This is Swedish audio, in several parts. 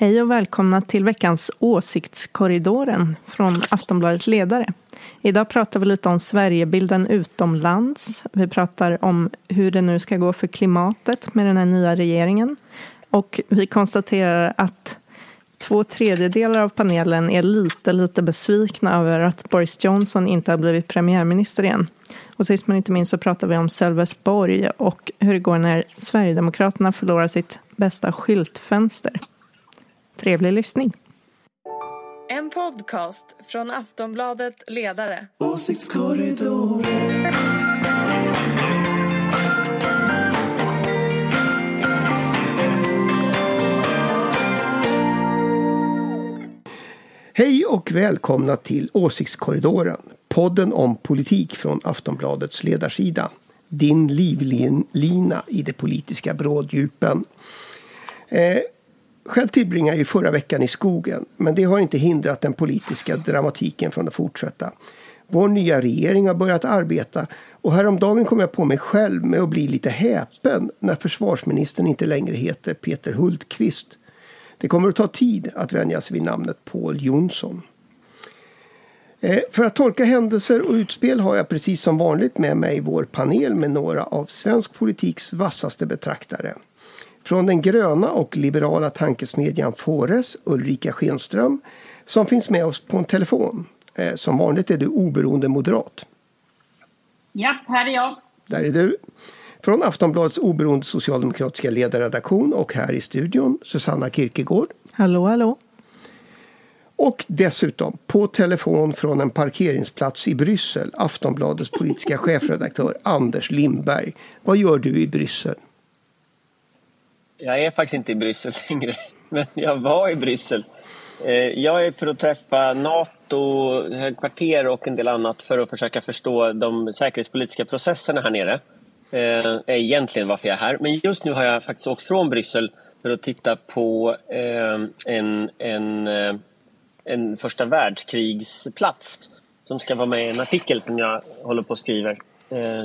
Hej och välkomna till veckans Åsiktskorridoren från Aftonbladet Ledare. Idag pratar vi lite om Sverigebilden utomlands. Vi pratar om hur det nu ska gå för klimatet med den här nya regeringen. Och vi konstaterar att två tredjedelar av panelen är lite, lite besvikna över att Boris Johnson inte har blivit premiärminister igen. Och sist men inte minst så pratar vi om Sölvesborg och hur det går när Sverigedemokraterna förlorar sitt bästa skyltfönster. Trevlig lyssning. En podcast från Aftonbladet Ledare. Åsiktskorridor. Hej och välkomna till Åsiktskorridoren. Podden om politik från Aftonbladets ledarsida. Din livlina i de politiska bråddjupen. Eh, själv tillbringade jag förra veckan i skogen. Men det har inte hindrat den politiska dramatiken från att fortsätta. Vår nya regering har börjat arbeta och häromdagen kom jag på mig själv med att bli lite häpen när försvarsministern inte längre heter Peter Hultqvist. Det kommer att ta tid att vänja sig vid namnet Paul Jonsson. Eh, för att tolka händelser och utspel har jag precis som vanligt med mig vår panel med några av svensk politiks vassaste betraktare. Från den gröna och liberala tankesmedjan Fores, Ulrika Schenström, som finns med oss på en telefon. Eh, som vanligt är du oberoende moderat. Ja, här är jag. Där är du. Från Aftonbladets oberoende socialdemokratiska ledarredaktion och här i studion Susanna Kirkegård. Hallå, hallå. Och dessutom på telefon från en parkeringsplats i Bryssel Aftonbladets politiska chefredaktör Anders Lindberg. Vad gör du i Bryssel? Jag är faktiskt inte i Bryssel längre, men jag var i Bryssel. Eh, jag är för att träffa NATO, högkvarter och en del annat för att försöka förstå de säkerhetspolitiska processerna här nere. Det är egentligen varför jag är här. Men just nu har jag faktiskt åkt från Bryssel för att titta på eh, en, en, en första världskrigsplats som ska vara med i en artikel som jag håller på och skriver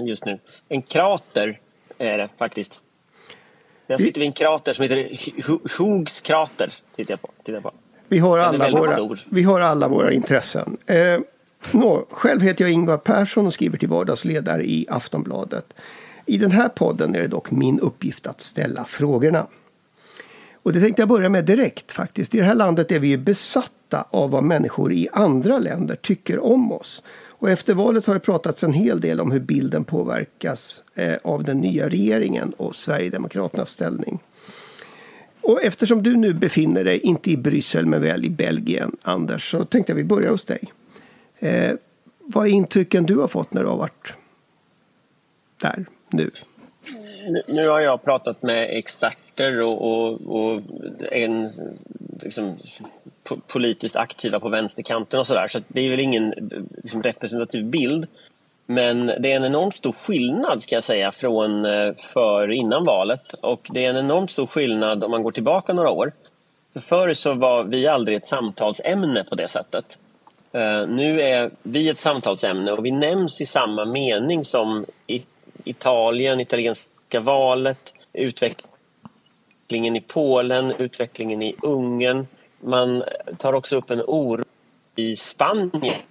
just nu. En krater är det faktiskt. Jag sitter vid en krater som heter Hoogs krater. Tittar jag på. Tittar på. Vi, har alla våra, vi har alla våra intressen. Eh, no, själv heter jag Ingvar Persson och skriver till vardagsledare i Aftonbladet. I den här podden är det dock min uppgift att ställa frågorna. Och det tänkte jag börja med direkt faktiskt. I det här landet är vi besatta av vad människor i andra länder tycker om oss. Och efter valet har det pratats en hel del om hur bilden påverkas eh, av den nya regeringen och Sverigedemokraternas ställning. Och eftersom du nu befinner dig, inte i Bryssel men väl i Belgien, Anders, så tänkte jag vi börjar hos dig. Eh, vad är intrycken du har fått när du har varit där nu? Nu har jag pratat med experter och, och, och en liksom, politiskt aktiva på vänsterkanten och sådär. Så, så det är väl ingen liksom, representativ bild. Men det är en enormt stor skillnad ska jag säga från eh, för innan valet och det är en enormt stor skillnad om man går tillbaka några år. För förr så var vi aldrig ett samtalsämne på det sättet. Eh, nu är vi ett samtalsämne och vi nämns i samma mening som Italien, italienska valet, utvecklingen i Polen, utvecklingen i Ungern. Man tar också upp en oro i Spanien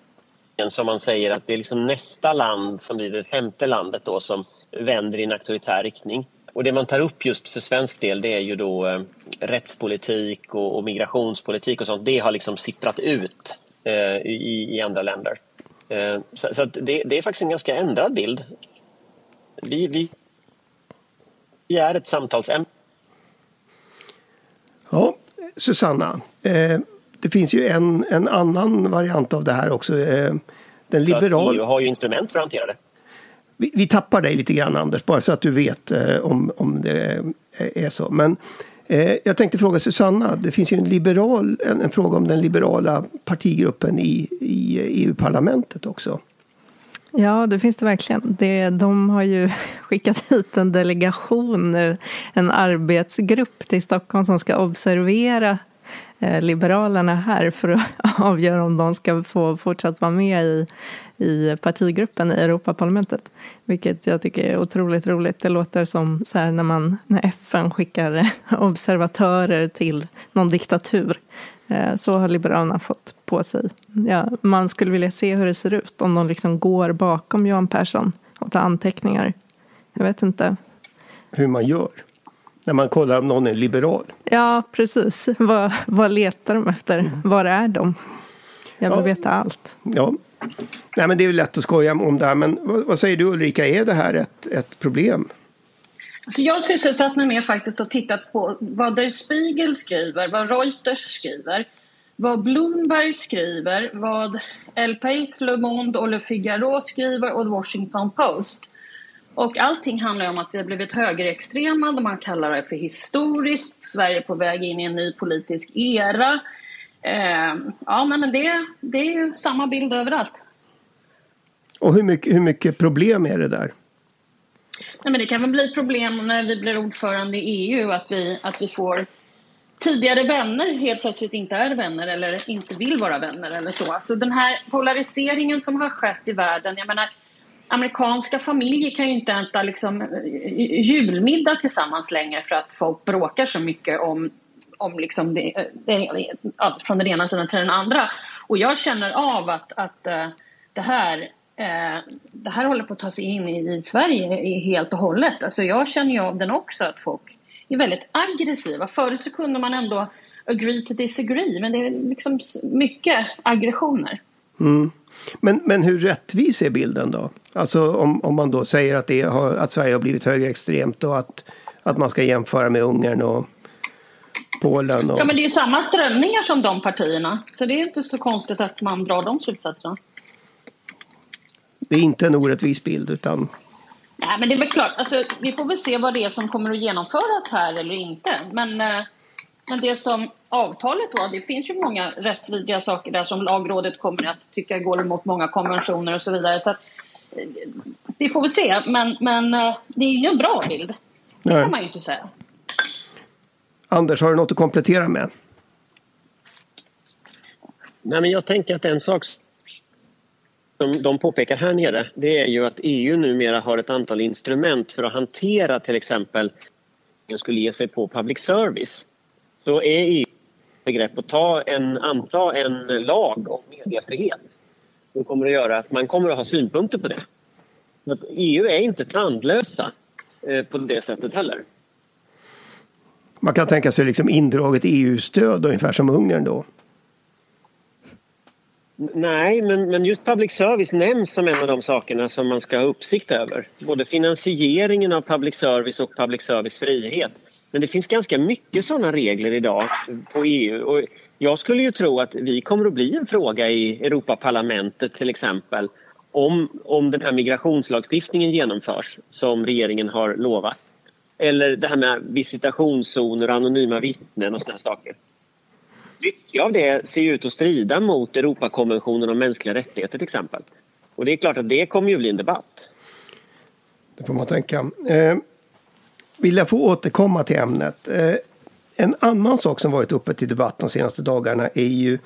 som man säger att det är liksom nästa land som blir det femte landet då som vänder i en auktoritär riktning. Och det man tar upp just för svensk del det är ju då eh, rättspolitik och, och, migrationspolitik och sånt. Det har liksom sipprat ut eh, i, i, andra länder. Eh, så, så det, det, är faktiskt en ganska ändrad bild. Vi, vi, vi är ett samtalsämne. Ja, Susanna. Eh, det finns ju en, en annan variant av det här också. Eh, den liberal... EU har ju instrument för att hantera det. Vi, vi, tappar dig lite grann Anders, bara så att du vet eh, om, om det är så. Men eh, jag tänkte fråga Susanna, det finns ju en, liberal, en, en fråga om den liberala partigruppen i, i EU-parlamentet också. Ja, det finns det verkligen. Det, de har ju skickat hit en delegation nu, en arbetsgrupp till Stockholm som ska observera Eh, Liberalerna här för att avgöra om de ska få fortsatt vara med i, i partigruppen i Europaparlamentet. Vilket jag tycker är otroligt roligt. Det låter som så här när, man, när FN skickar eh, observatörer till någon diktatur. Eh, så har Liberalerna fått på sig. Ja, man skulle vilja se hur det ser ut om de liksom går bakom Johan Persson och tar anteckningar. Jag vet inte. Hur man gör när man kollar om någon är liberal. Ja, precis. Vad, vad letar de efter? Mm. Var är de? Jag vill ja. veta allt. Ja. Nej, men det är lätt att skoja om det här, men vad, vad säger du Ulrika, är det här ett, ett problem? Alltså jag har sysselsatt mig med faktiskt och tittat på vad Der Spiegel skriver, vad Reuters skriver, vad Bloomberg skriver, vad El País, Le Monde och Le Figaro skriver och Washington Post. Och allting handlar om att vi har blivit högerextrema, man kallar det för historiskt, Sverige är på väg in i en ny politisk era. Eh, ja, men det, det är ju samma bild överallt. Och hur mycket, hur mycket problem är det där? Nej, men det kan väl bli problem när vi blir ordförande i EU, att vi, att vi får tidigare vänner helt plötsligt inte är vänner eller inte vill vara vänner eller så. Alltså den här polariseringen som har skett i världen, jag menar amerikanska familjer kan ju inte äta liksom, eh, julmiddag tillsammans längre för att folk bråkar så mycket om, om liksom det, det, från den ena sidan till den andra. Och jag känner av att, att eh, det här eh, det här håller på att ta sig in i, i Sverige helt och hållet. Alltså jag känner ju av den också, att folk är väldigt aggressiva. Förut så kunde man ändå agree to disagree, men det är liksom mycket aggressioner. Mm. Men, men hur rättvis är bilden då? Alltså om, om man då säger att, det har, att Sverige har blivit högerextremt och att, att man ska jämföra med Ungern och Polen. Och... Ja men det är ju samma strömningar som de partierna. Så det är inte så konstigt att man drar de slutsatserna. Det är inte en orättvis bild utan Nej, men det är väl klart. Alltså, vi får väl se vad det är som kommer att genomföras här eller inte. Men, eh, men det som avtalet var, det finns ju många rättsvidriga saker där som lagrådet kommer att tycka går emot många konventioner och så vidare. Så att, eh, vi får väl se, men, men eh, det är ju en bra bild. Det Nej. kan man ju inte säga. Anders, har du något att komplettera med? Nej, men jag tänker att en sak som de påpekar här nere, det är ju att EU numera har ett antal instrument för att hantera till exempel skulle ge sig på public service. Så är EU begrepp att ta en, anta en lag om mediefrihet. Det kommer att göra att man kommer att ha synpunkter på det. Att EU är inte tandlösa eh, på det sättet heller. Man kan tänka sig liksom indraget EU-stöd ungefär som Ungern då? Nej, men, men just public service nämns som en av de sakerna som man ska ha uppsikt över. Både finansieringen av public service och public service frihet. Men det finns ganska mycket sådana regler idag på EU. Och jag skulle ju tro att vi kommer att bli en fråga i Europaparlamentet till exempel om, om den här migrationslagstiftningen genomförs som regeringen har lovat. Eller det här med visitationszoner och anonyma vittnen och sådana saker mycket av det ser ut att strida mot Europakonventionen om mänskliga rättigheter till exempel. Och det är klart att det kommer ju bli en debatt. Det får man tänka. Eh, vill jag få återkomma till ämnet. Eh, en annan sak som varit uppe till debatt de senaste dagarna är ju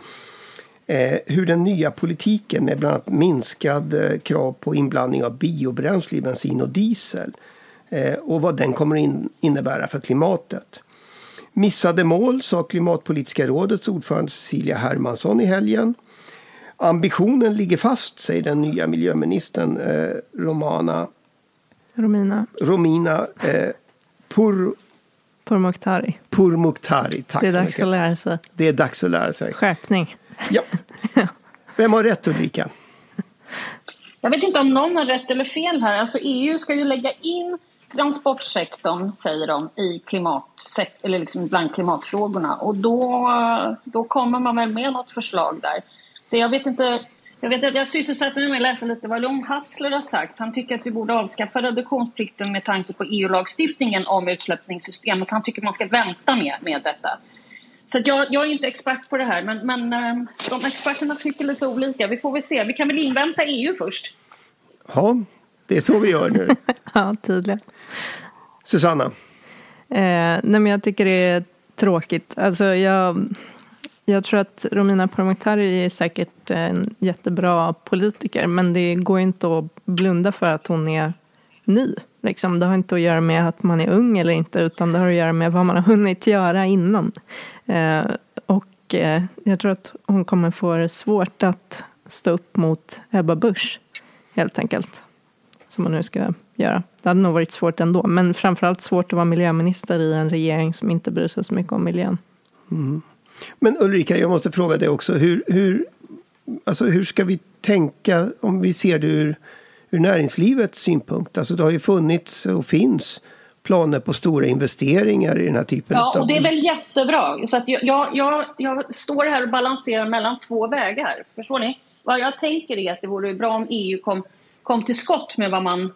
eh, hur den nya politiken med bland annat minskad eh, krav på inblandning av biobränsle i bensin och diesel och vad den kommer in, innebära för klimatet. Missade mål, sa Klimatpolitiska rådets ordförande Cecilia Hermansson i helgen. Ambitionen ligger fast, säger den nya miljöministern eh, Romana Romina, Romina eh, Pur, Pourmokhtari. Pourmokhtari. Tack det är dags att lära sig. Det är dags att lära sig. Skärpning. Ja. Vem har rätt Ulrika? Jag vet inte om någon har rätt eller fel här. Alltså EU ska ju lägga in transportsektorn, säger de, i klimat, eller liksom bland klimatfrågorna. Och då, då kommer man väl med något förslag där. Så jag vet inte, jag vet att jag sysselsätter mig med att läsa lite vad Lom Hassler har sagt. Han tycker att vi borde avskaffa reduktionsplikten med tanke på EU-lagstiftningen om utsläppningssystem. Så han tycker man ska vänta med, med detta. Så jag, jag, är inte expert på det här, men, men eh, de experterna tycker lite olika. Vi får väl se. Vi kan väl invänta EU först. Ja, det är så vi gör nu. ja, tydligen. Susanna? Eh, nej men jag tycker det är tråkigt. Alltså jag, jag tror att Romina Pourmokhtari är säkert en jättebra politiker men det går inte att blunda för att hon är ny. Liksom. Det har inte att göra med att man är ung eller inte utan det har att göra med vad man har hunnit göra innan. Eh, och eh, jag tror att hon kommer få det svårt att stå upp mot Ebba Busch helt enkelt. Som hon nu ska göra. Det hade nog varit svårt ändå men framförallt svårt att vara miljöminister i en regering som inte bryr sig så mycket om miljön. Mm. Men Ulrika, jag måste fråga dig också. Hur, hur, alltså hur ska vi tänka om vi ser det ur, ur näringslivets synpunkt? Alltså det har ju funnits och finns planer på stora investeringar i den här typen ja, av... Ja, och det är väl jättebra. Så att jag, jag, jag står här och balanserar mellan två vägar. Förstår ni? Vad jag tänker är att det vore bra om EU kom, kom till skott med vad man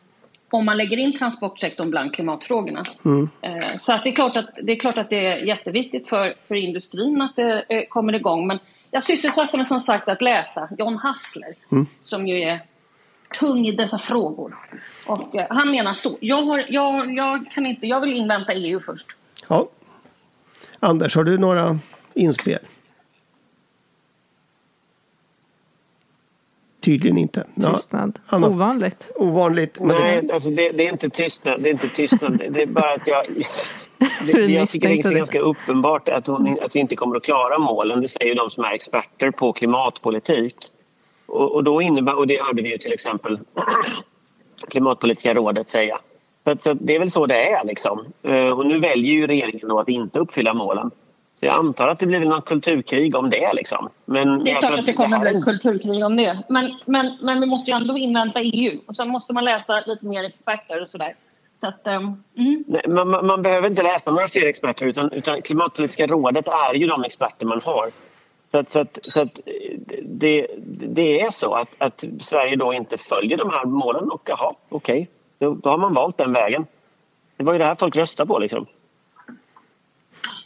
om man lägger in transportsektorn bland klimatfrågorna. Mm. Eh, så att det, är klart att, det är klart att det är jätteviktigt för, för industrin att det eh, kommer igång. Men jag sysselsatte mig som sagt att läsa John Hassler mm. som ju är tung i dessa frågor. Och eh, han menar så. Jag, har, jag, jag, kan inte, jag vill invänta EU först. Ja. Anders, har du några inspel? Tydligen inte. Tystnad. Ja, Ovanligt. Ovanligt. Men Nej, det... Alltså det, det, är inte tystnad. Det är inte tystnad. Det är bara att jag... Det, det jag tycker det är ganska uppenbart att, hon, att vi inte kommer att klara målen. Det säger de som är experter på klimatpolitik. Och, och då innebär, och det hörde vi ju till exempel Klimatpolitiska rådet säga. Så, så det är väl så det är. Liksom. Eh, och nu väljer ju regeringen då att inte uppfylla målen. Så jag antar att det blir något kulturkrig om det. Liksom. Men det är klart att det kommer att bli ett kulturkrig om det. Men, men, men vi måste ju ändå invänta EU. Och sen måste man läsa lite mer experter och sådär. Så att, um, mm. Nej, man, man, behöver inte läsa några fler experter utan, utan Klimatpolitiska rådet är ju de experter man har. Så att, så att, så att det, det är så att, att Sverige då inte följer de här målen och jaha, okej, okay. då, då har man valt den vägen. Det var ju det här folk röstade på liksom.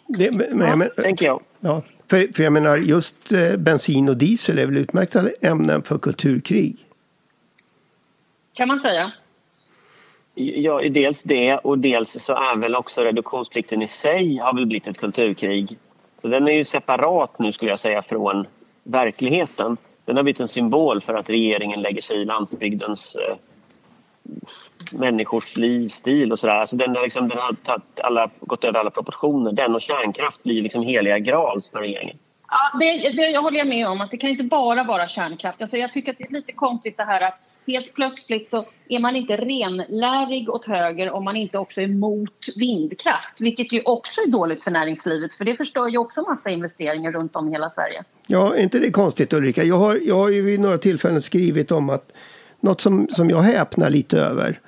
Det, men, ja, men, tänker jag. Ja, för, för jag menar just eh, bensin och diesel är väl utmärkta ämnen för kulturkrig? Kan man säga. Ja, dels det och dels så är väl också reduktionsplikten i sig har väl blivit ett kulturkrig. Så den är ju separat nu skulle jag säga från verkligheten. Den har blivit en symbol för att regeringen lägger sig i landsbygdens eh, människors livsstil och sådär. Alltså den, liksom, den har tagit alla, gått över alla proportioner. Den och kärnkraft blir liksom heliga grals för regeringen. Ja, det, det jag håller med om. att Det kan inte bara vara kärnkraft. Alltså, jag tycker att det är lite konstigt det här att helt plötsligt så är man inte renlärig åt höger om man inte också är emot vindkraft. Vilket ju också är dåligt för näringslivet för det förstör ju också massa investeringar runt om i hela Sverige. Ja, är inte det konstigt Ulrika? Jag har, jag har ju vid några tillfällen skrivit om att något som, som jag häpnar lite över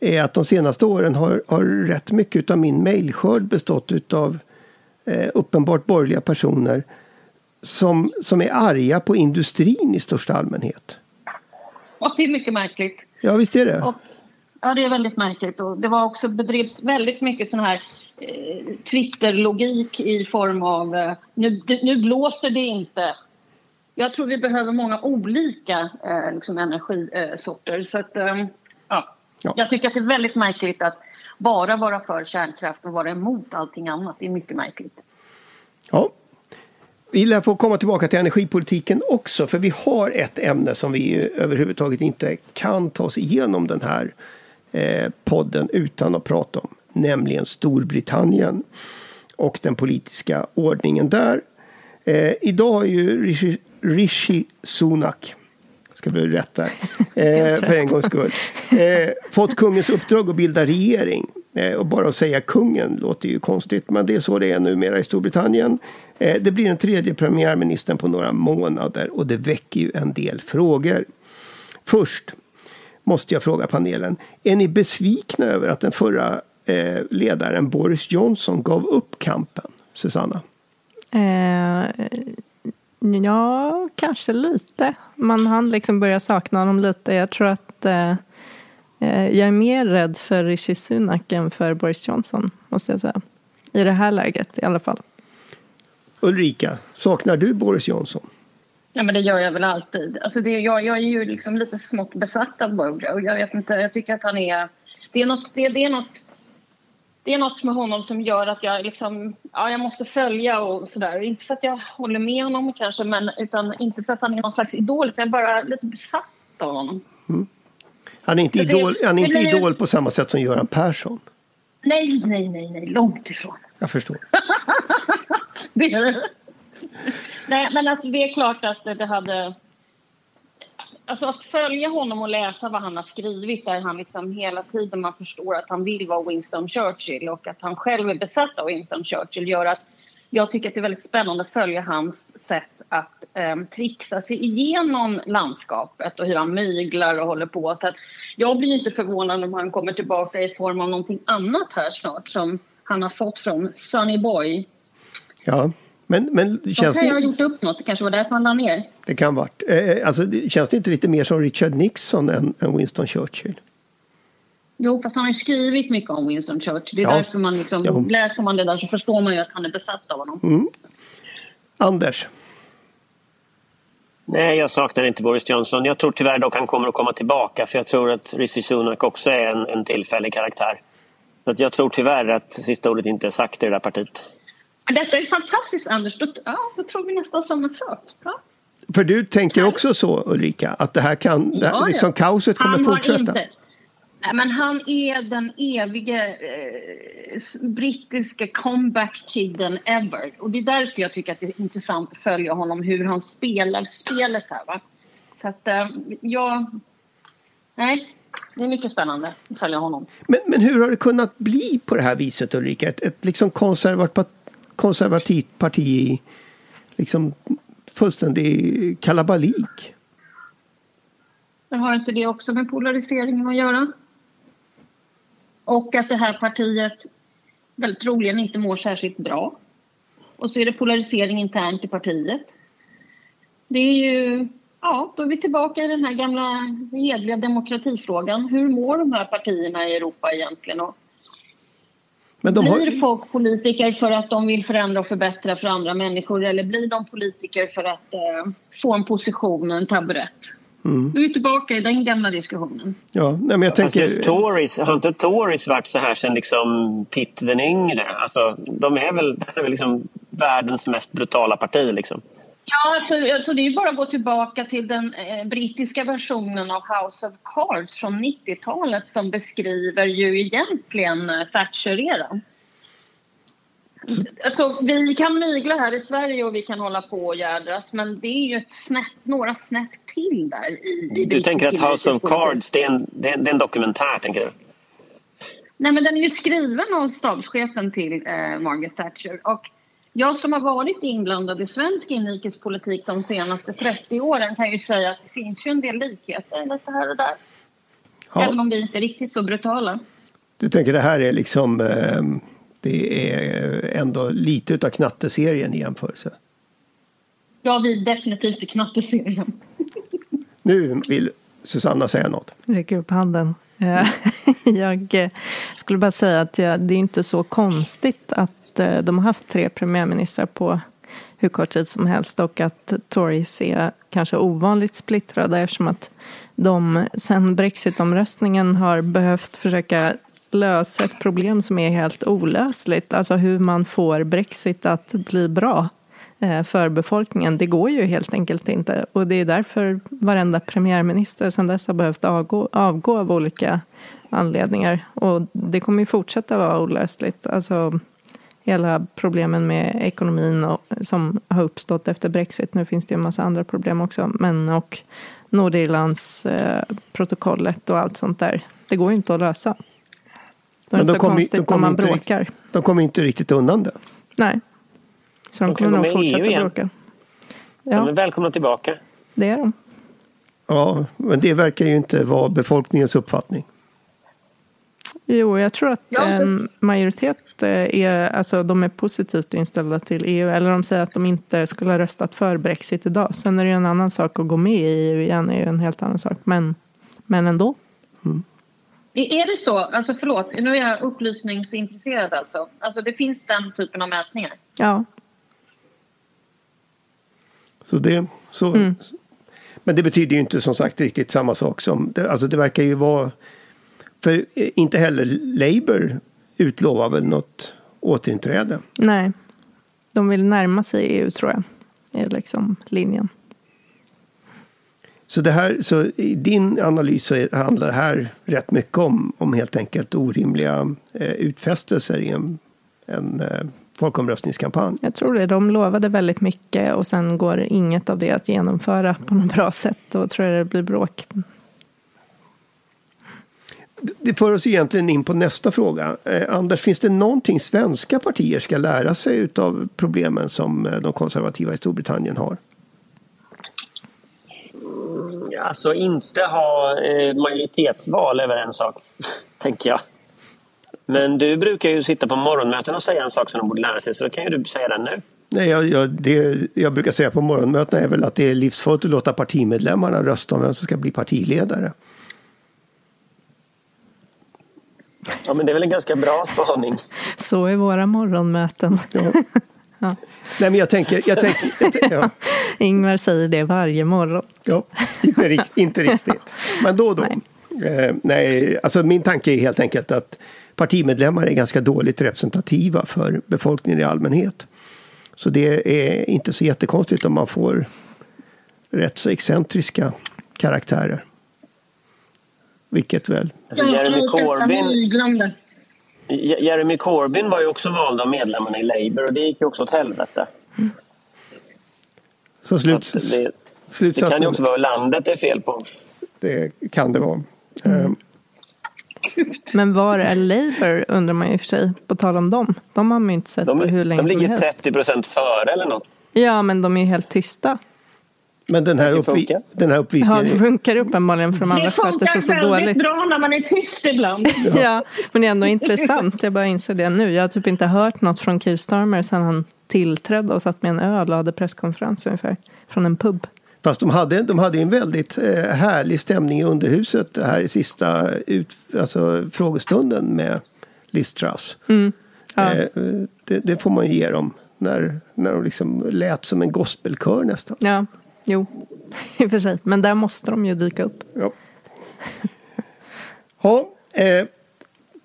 är att de senaste åren har, har rätt mycket av min mejlskörd bestått av eh, uppenbart borgerliga personer som, som är arga på industrin i största allmänhet. Ja, det är mycket märkligt. Ja, visst är det. Och, ja, det är väldigt märkligt. Och det var också bedrivs väldigt mycket sån här eh, Twitter-logik i form av eh, nu, nu blåser det inte jag tror vi behöver många olika eh, liksom energisorter. Så att, eh, ja. ja. Jag tycker att det är väldigt märkligt att bara vara för kärnkraft och vara emot allting annat. Det är mycket märkligt. Ja. Vi lär få komma tillbaka till energipolitiken också för vi har ett ämne som vi överhuvudtaget inte kan ta oss igenom den här eh, podden utan att prata om. Nämligen Storbritannien och den politiska ordningen där. Eh, idag har ju Rishi Sunak ska bli rätt där. Eh, för en gångs skull. Eh, fått kungens uppdrag att bilda regering. Eh, och bara att säga kungen låter ju konstigt men det är så det är numera i Storbritannien. Eh, det blir den tredje premiärministern på några månader och det väcker ju en del frågor. Först måste jag fråga panelen. Är ni besvikna över att den förra eh, ledaren Boris Johnson gav upp kampen? Susanna? Ja, kanske lite. Man hann liksom börja sakna honom lite. Jag tror att eh, eh, jag är mer rädd för Rishi Sunak än för Boris Johnson, måste jag säga. I det här läget i alla fall. Ulrika, saknar du Boris Johnson? Ja, men det gör jag väl alltid. Alltså det, jag, jag är ju liksom lite smått besatt av Bojo. Jag vet inte, jag tycker att han är... Det är något... Det, det är något det är något med honom som gör att jag liksom, ja, jag måste följa och sådär. Inte för att jag håller med honom kanske, men utan inte för att han är någon slags idol, utan jag är bara lite besatt av honom. Han är inte, det- idol, han är inte det idol på samma sätt som Göran Persson. Nej, nej, nej, nej, långt ifrån. Jag förstår. Det är det. Nej, men alltså det är klart att det hade... Alltså att följa honom och läsa vad han har skrivit där han liksom hela tiden man förstår att han vill vara Winston Churchill och att han själv är besatt av Winston Churchill gör att jag tycker att det är väldigt spännande att följa hans sätt att eh, trixa sig igenom landskapet och hur han myglar och håller på. Så att jag blir inte förvånad om han kommer tillbaka i form av någonting annat här snart som han har fått från Sunny Boy. Ja, men, men De känns kan ju ha det, gjort upp något, det kanske var därför han la ner. det kan varit. Eh, alltså, det, känns det inte lite mer som Richard Nixon än, än Winston Churchill? Jo, fast han har ju skrivit mycket om Winston Churchill. Det är Ja. därför man liksom, Ja. Mm. läser man det där så förstår man ju att han är besatt av honom. Anders? Nej, jag saknar inte Boris Johnson. Jag tror tyvärr dock han kommer att komma tillbaka för jag tror att Rishi Sunak också är en, en tillfällig karaktär. Så att jag tror tyvärr att sista ordet inte är sagt i det där partiet. Detta är fantastiskt, Anders. Då, ja, då tror vi nästan samma sak. Ja. För du tänker också så Ulrika, att det här kan, det här, Ja, ja. liksom kaoset kommer Han fortsätta? inte... Nej, men han är den evige eh, brittiska comeback-kidden ever. Och det är därför jag tycker att det är intressant att följa honom, hur han spelar spelet här. Va? Så att eh, jag... Nej, det är mycket spännande att följa honom. Men, men hur har det kunnat bli på det här viset Ulrika? Ett, ett liksom konservat, konservativt parti i liksom fullständig kalabalik? Men har inte det också med polariseringen att göra? Och att det här partiet väldigt troligen inte mår särskilt bra. Och så är det polarisering internt i partiet. Det är ju... Ja, då är vi tillbaka i den här gamla hedliga demokratifrågan. Hur mår de här partierna i Europa egentligen? Och men de blir har, folk politiker för att de vill förändra och förbättra för andra människor eller blir de politiker för att eh, få en position, en taburett? Mm. Nu är tillbaka i den gamla diskussionen. ja, nej, men jag tänker, just Tories, har inte Tories varit så här sedan liksom Pitt den yngre? Alltså, de är väl, det här är väl liksom världens mest brutala parti liksom. Ja, alltså, alltså det är bara att gå tillbaka till den eh, brittiska versionen av House of Cards från 90-talet som beskriver ju egentligen eh, Thatcher-eran. Alltså, vi kan mygla här i Sverige och vi kan hålla på och jädras men det är ju ett snäpp, några snäpp till där i, i Du tänker att House of. Cards, det är en, det är, det är en dokumentär tänker du? Nej, men den är ju skriven av stabschefen till eh, Margaret Thatcher. Och jag som har varit inblandad i svensk inrikespolitik de senaste 30 åren kan ju säga att det finns ju en del likheter lite här och där. Även ja, om vi inte är riktigt så brutala. du tänker det här är liksom, eh, det är ändå lite utav knatteserien i jämförelse. Ja, vi är definitivt i knatteserien. Nu vill Susanna säga något. räcker upp handen. Eh, Jag eh, skulle bara säga att det är inte så konstigt att att eh, de har haft tre premiärministrar på hur kort tid som helst och att Tories är kanske ovanligt splittrade eftersom att de sen Brexitomröstningen har behövt försöka lösa ett problem som är helt olösligt. Alltså hur man får Brexit att bli bra eh, för befolkningen. Det går ju helt enkelt inte. Och det är därför varenda premiärminister sedan dess har behövt avgå, avgå av olika anledningar. Och det kommer ju fortsätta vara olösligt. Alltså hela problemen med ekonomin och, som har uppstått efter Brexit. Nu finns det ju en massa andra problem också. Men och Nordirlands eh, protokollet och allt sånt där. Det går ju inte att lösa. Då är Men det de inte så kommer- de konstigt kommer om man inte bråkar. De kommer inte riktigt undan det. Nej. Så de, De kommer nog EU fortsätta igen. bråka. Ja. Ja, Men välkomna tillbaka. det är de. Ja, men det verkar ju inte vara befolkningens uppfattning. Jo, jag tror att det- en majoritet eh, är, alltså, de är positivt inställda till EU. Eller de säger att de inte skulle ha röstat för Brexit idag. Sen är det ju en annan sak att gå med i EU igen, är ju en helt annan sak. Men, men ändå. Är är det så? Alltså förlåt, nu är jag upplysningsintresserad alltså. Alltså det finns den typen av mätningar? Ja, Så det, så, Mm. Men det betyder ju inte som sagt riktigt samma sak som, det, alltså det verkar ju vara, för eh, inte heller Labour utlovar väl något återinträde. Nej, de vill närma sig EU tror jag. är liksom linjen. Så, det här, så i din analys så handlar det här rätt mycket om, om helt enkelt orimliga eh, utfästelser i en, en eh, folkomröstningskampanj. Jag tror det. De lovade väldigt mycket och sen går inget av det att genomföra på något bra sätt. Då tror jag det blir bråk. Det för oss egentligen in på nästa fråga. Eh, Anders, finns det någonting svenska partier ska lära sig av problemen som eh, de konservativa i Storbritannien har? Alltså inte ha eh, majoritetsval är väl en sak, tänker jag. Men du brukar ju sitta på morgonmöten och säga en sak som de borde lära sig, så då kan ju du säga den nu. Nej, jag, jag, det jag brukar säga på morgonmötena är väl att det är livsfarligt att låta partimedlemmarna rösta om vem som ska bli partiledare. Ja, men det är väl en ganska bra spaning. Så är våra morgonmöten. Ja. ja. Nej, men jag tänker... Jag tänker jag, ja. Ingvar säger det varje morgon. Ja, inte, rikt, inte riktigt. Men då och då. Nej. Eh, nej, alltså min tanke är helt enkelt att partimedlemmar är ganska dåligt representativa för befolkningen i allmänhet. Så det är inte så jättekonstigt om man får rätt så excentriska karaktärer. Vilket väl... Alltså, Jeremy Corbyn... Jeremy Corbyn var ju också vald av medlemmarna i Labour och det gick ju också åt helvete. Mm. Så, slut, så det, det, kan ju också vara landet det är fel på. Det kan det vara. Mm. Um, men var är Labour undrar man ju i och för sig, på tal om dem. De har man ju inte sett de, på hur länge De ligger som helst. 30 procent före eller något. Ja, men de är ju helt tysta. Men den här, uppvi den här uppvisningen... Ja, det funkar uppenbarligen för de andra sköter sig så dåligt. Det funkar bra när man är tyst ibland. ja. ja, men det är ändå intressant. Jag bara inser det nu. Jag har typ inte hört något från Keir Starmer sedan han tillträdde och satt med en öl och hade presskonferens ungefär. Från en pub. Fast de hade, de hade en väldigt eh, härlig stämning i underhuset här i sista ut, alltså, frågestunden med Liz Truss. Mm. Ja. Eh, det, det, får man ju ge dem. När, när de liksom lät som en gospelkör nästan. Ja, jo, i och för sig. Men där måste de ju dyka upp. Ja. ja eh,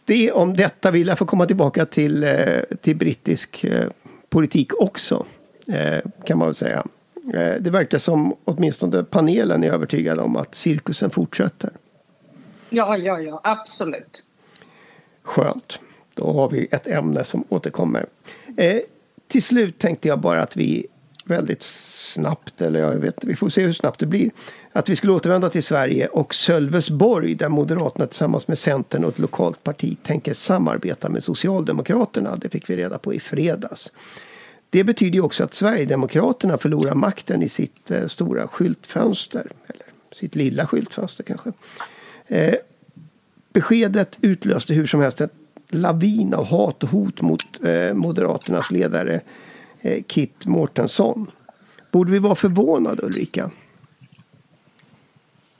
det om detta vill jag få komma tillbaka till, eh, till brittisk eh, politik också. Eh, kan man väl säga. Eh, det verkar som åtminstone panelen är övertygad om att cirkusen fortsätter. Ja, ja, ja, absolut. Skönt. Då har vi ett ämne som återkommer. Eh, till slut tänkte jag bara att vi väldigt snabbt, eller jag vet vi får se hur snabbt det blir, att vi skulle återvända till Sverige och Sölvesborg där Moderaterna tillsammans med Centern och ett lokalt parti tänker samarbeta med Socialdemokraterna. Det fick vi reda på i fredags. Det betyder ju också att Sverigedemokraterna förlorar makten i sitt eh, stora skyltfönster. Eller sitt lilla skyltfönster kanske. Eh, beskedet utlöste hur som helst en lavin av hat och hot mot eh, Moderaternas ledare Kit Mårtensson. Borde vi vara förvånade Ulrika?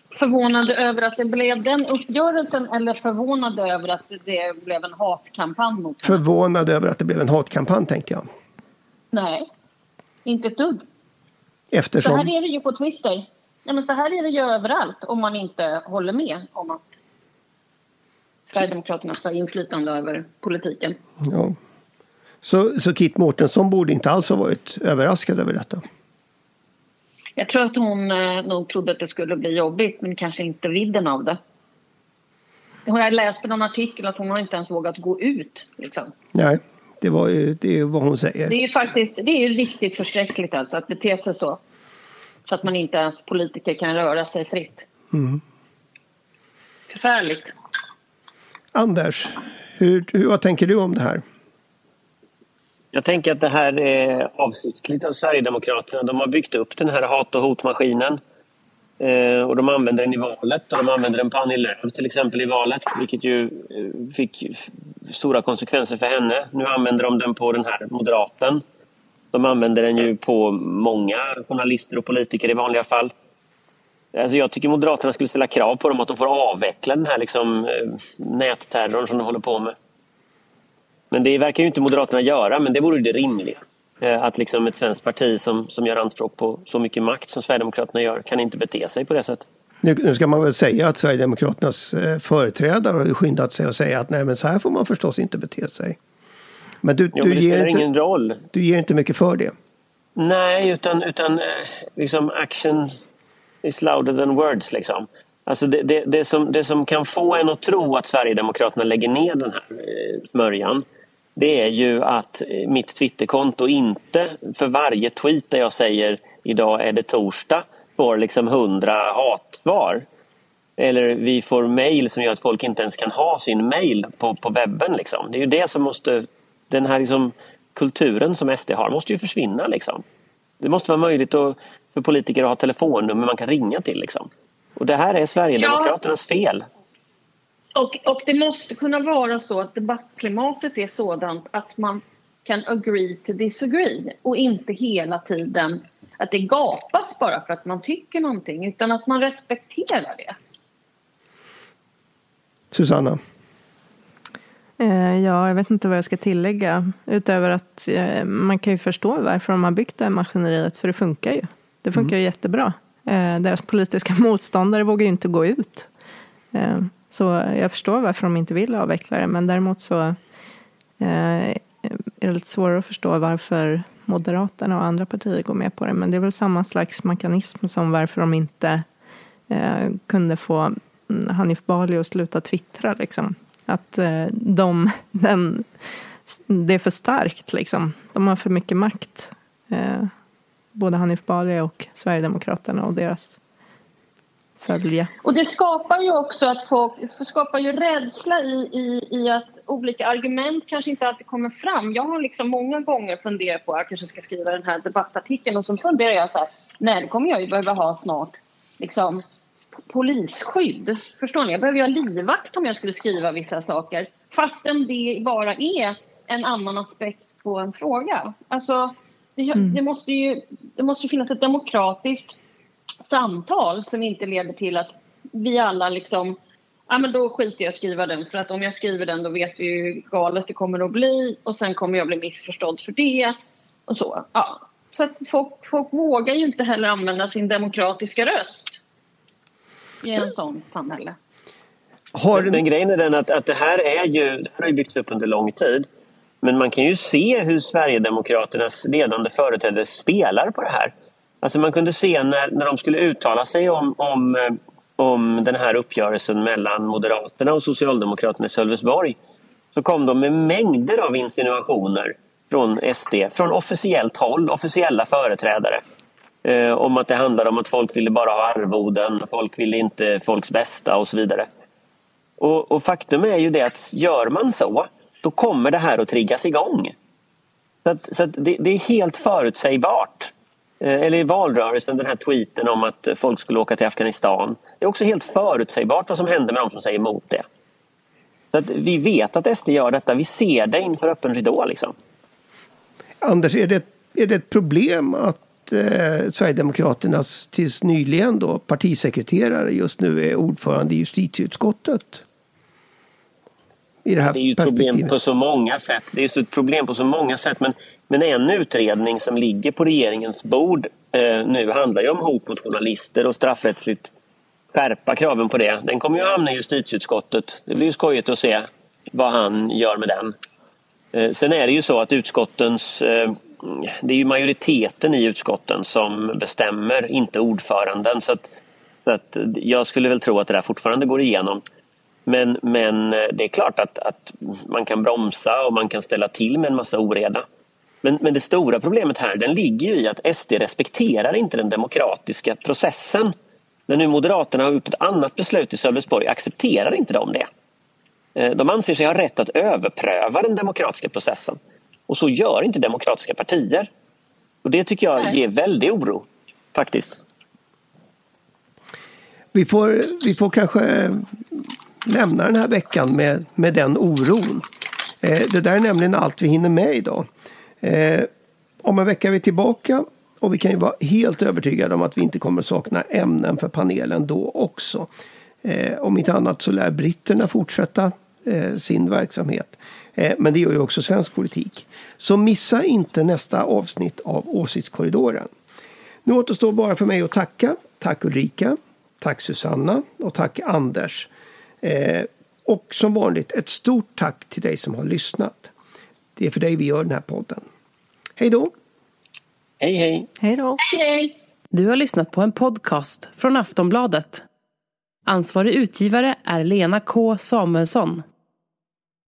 Förvånade över att det blev den uppgörelsen eller förvånade över att det blev en hatkampanj mot Förvånade över att det blev en hatkampanj tänker jag. Nej, inte ett dugg. Eftersom... Så här är det ju på Twitter. Nej, men så här är det ju överallt om man inte håller med om att Sverigedemokraterna ska ha inflytande över politiken. Ja. Så, så Kit Mårtensson borde inte alls ha varit överraskad över detta? Jag tror att hon eh, nog trodde att det skulle bli jobbigt men kanske inte vidden av det. Jag läste någon artikel att hon har inte ens vågat gå ut. Liksom. Nej, det, var ju, det är vad hon säger. Det är ju faktiskt det är riktigt förskräckligt alltså att bete sig så. Så att man inte ens politiker kan röra sig fritt. Mm. Förfärligt. Anders, hur, hur, vad tänker du om det här? Jag tänker att det här är avsiktligt av Sverigedemokraterna. De har byggt upp den här hat och hotmaskinen. Eh, och de använder den i valet och de använder den på Annie Lööf till exempel i valet. Vilket ju eh, fick stora konsekvenser för henne. Nu använder de den på den här moderaten. De använder den ju på många journalister och politiker i vanliga fall. Alltså jag tycker Moderaterna skulle ställa krav på dem att de får avveckla den här liksom, eh, nätterrorn som de håller på med. Men det verkar ju inte Moderaterna göra, men det vore det rimliga. Eh, att liksom ett svenskt parti som, som gör anspråk på så mycket makt som Sverigedemokraterna gör kan inte bete sig på det sättet. Nu, nu ska man väl säga att Sverigedemokraternas eh, företrädare har ju skyndat sig att säga att nej men så här får man förstås inte bete sig. Men du, Jo, du, men det ger, spelar inte, ingen roll. du ger inte mycket för det. Nej, utan, utan eh, liksom action is louder than words. Liksom. Alltså det, det, det, som, det som kan få en att tro att Sverigedemokraterna lägger ner den här smörjan det är ju att eh, mitt Twitterkonto inte för varje tweet där jag säger idag är det torsdag får liksom hundra hatsvar. Eller vi får mejl som gör att folk inte ens kan ha sin mejl på, på webben. Liksom. Det är ju det som måste... Den här liksom, kulturen som SD har måste ju försvinna. Liksom. Det måste vara möjligt att, för politiker att ha telefonnummer man kan ringa till. Liksom. Och det här är Sverigedemokraternas fel. Och, och det måste kunna vara så att debattklimatet är sådant att man kan agree to disagree och inte hela tiden att det gapas bara för att man tycker någonting utan att man respekterar det. Susanna? Eh, Ja, jag vet inte vad jag ska tillägga. Utöver att eh, man kan ju förstå varför de har byggt det här maskineriet, för det funkar ju. Det funkar ju jättebra. Eh, Deras politiska motståndare vågar ju inte gå ut. Så jag förstår varför de inte vill avveckla det, men däremot så eh, är det lite svårare att förstå varför Moderaterna och andra partier går med på det. Men det är väl samma slags mekanism som varför de inte eh, kunde få mm, Hanif Bali att sluta twittra. Liksom. Att eh, de, den, det är för starkt. Liksom. De har för mycket makt. Eh, både Hanif Bali och Sverigedemokraterna och deras följe. Och det skapar ju också att folk skapar ju rädsla i, i, i att olika argument kanske inte alltid kommer fram. Jag har liksom många gånger funderat på att jag kanske ska skriva den här debattartikeln och så funderar jag så här, nej, det kommer jag ju behöva ha snart liksom polisskydd. Förstår ni? Jag behöver ju ha livvakt om jag skulle skriva vissa saker fastän det bara är en annan aspekt på en fråga. Alltså, det, det måste ju det måste finnas ett demokratiskt samtal som inte leder till att vi alla liksom Ja, men då skiter jag i att skriva den för att om jag skriver den då vet vi hur galet det kommer att bli och sen kommer jag bli missförstådd för det och så. Ja. Så att folk, folk vågar ju inte heller använda sin demokratiska röst i en sån samhälle. Har Men grejen är den att, att det här är ju det här har ju byggts upp under lång tid. Men man kan ju se hur Sverigedemokraternas ledande företrädare spelar på det här. Alltså man kunde se när, när de skulle uttala sig om, om, eh, om den här uppgörelsen mellan Moderaterna och Socialdemokraterna i Sölvesborg så kom de med mängder av insinuationer från SD, från officiellt håll, officiella företrädare. Eh, om att det handlade om att folk ville bara ha arvoden, folk ville inte folks bästa och så vidare. Och, och faktum är ju det att gör man så, då kommer det här att triggas igång. Så, att, så att det, det är helt förutsägbart. Eh, eller i valrörelsen, den här tweeten om att folk skulle åka till Afghanistan. Det är också helt förutsägbart vad som händer med de som säger emot det. Så att vi vet att SD gör detta, vi ser det inför öppen ridå. Liksom. Anders, är det, är det ett problem att eh, Sverigedemokraternas tills nyligen då partisekreterare just nu är ordförande i justitieutskottet? Det är ju ett problem på så många sätt. Det är ju ett problem på så många sätt. Men, men en utredning som ligger på regeringens bord eh, nu handlar ju om hot mot journalister och straffrättsligt skärpa kraven på det. Den kommer ju hamna i justitieutskottet. Det blir ju skojigt att se vad han gör med den. Eh, sen är det ju så att utskottens... Eh, det är ju majoriteten i utskotten som bestämmer, inte ordföranden. Så att, så att jag skulle väl tro att det där fortfarande går igenom. Men, men eh, det är klart att, att man kan bromsa och man kan ställa till med en massa oreda. Men, men det stora problemet här den ligger ju i att SD respekterar inte den demokratiska processen. När nu Moderaterna har gjort ett annat beslut i Sölvesborg accepterar inte de det. Eh, De anser sig ha rätt att överpröva den demokratiska processen. Och så gör inte demokratiska partier. Och det tycker jag Nej. ger väldig oro, faktiskt. Vi får, vi får kanske lämna den här veckan med, med den oron. Eh, det där är nämligen allt vi hinner med idag. Eh, om en vecka är vi tillbaka och vi kan ju vara helt övertygade om att vi inte kommer att sakna ämnen för panelen då också. Eh, om inte annat så lär britterna fortsätta eh, sin verksamhet. Eh, men det gör ju också svensk politik. Så missa inte nästa avsnitt av Åsiktskorridoren. Nu återstår bara för mig att tacka. Tack Ulrika. Tack Susanna och tack Anders. Eh, och som vanligt ett stort tack till dig som har lyssnat. Det är för dig vi gör den här podden. Hej då! Hej hej! Hej då! Hej! Du har lyssnat på en podcast från Aftonbladet. Ansvarig utgivare är Lena K Samuelsson.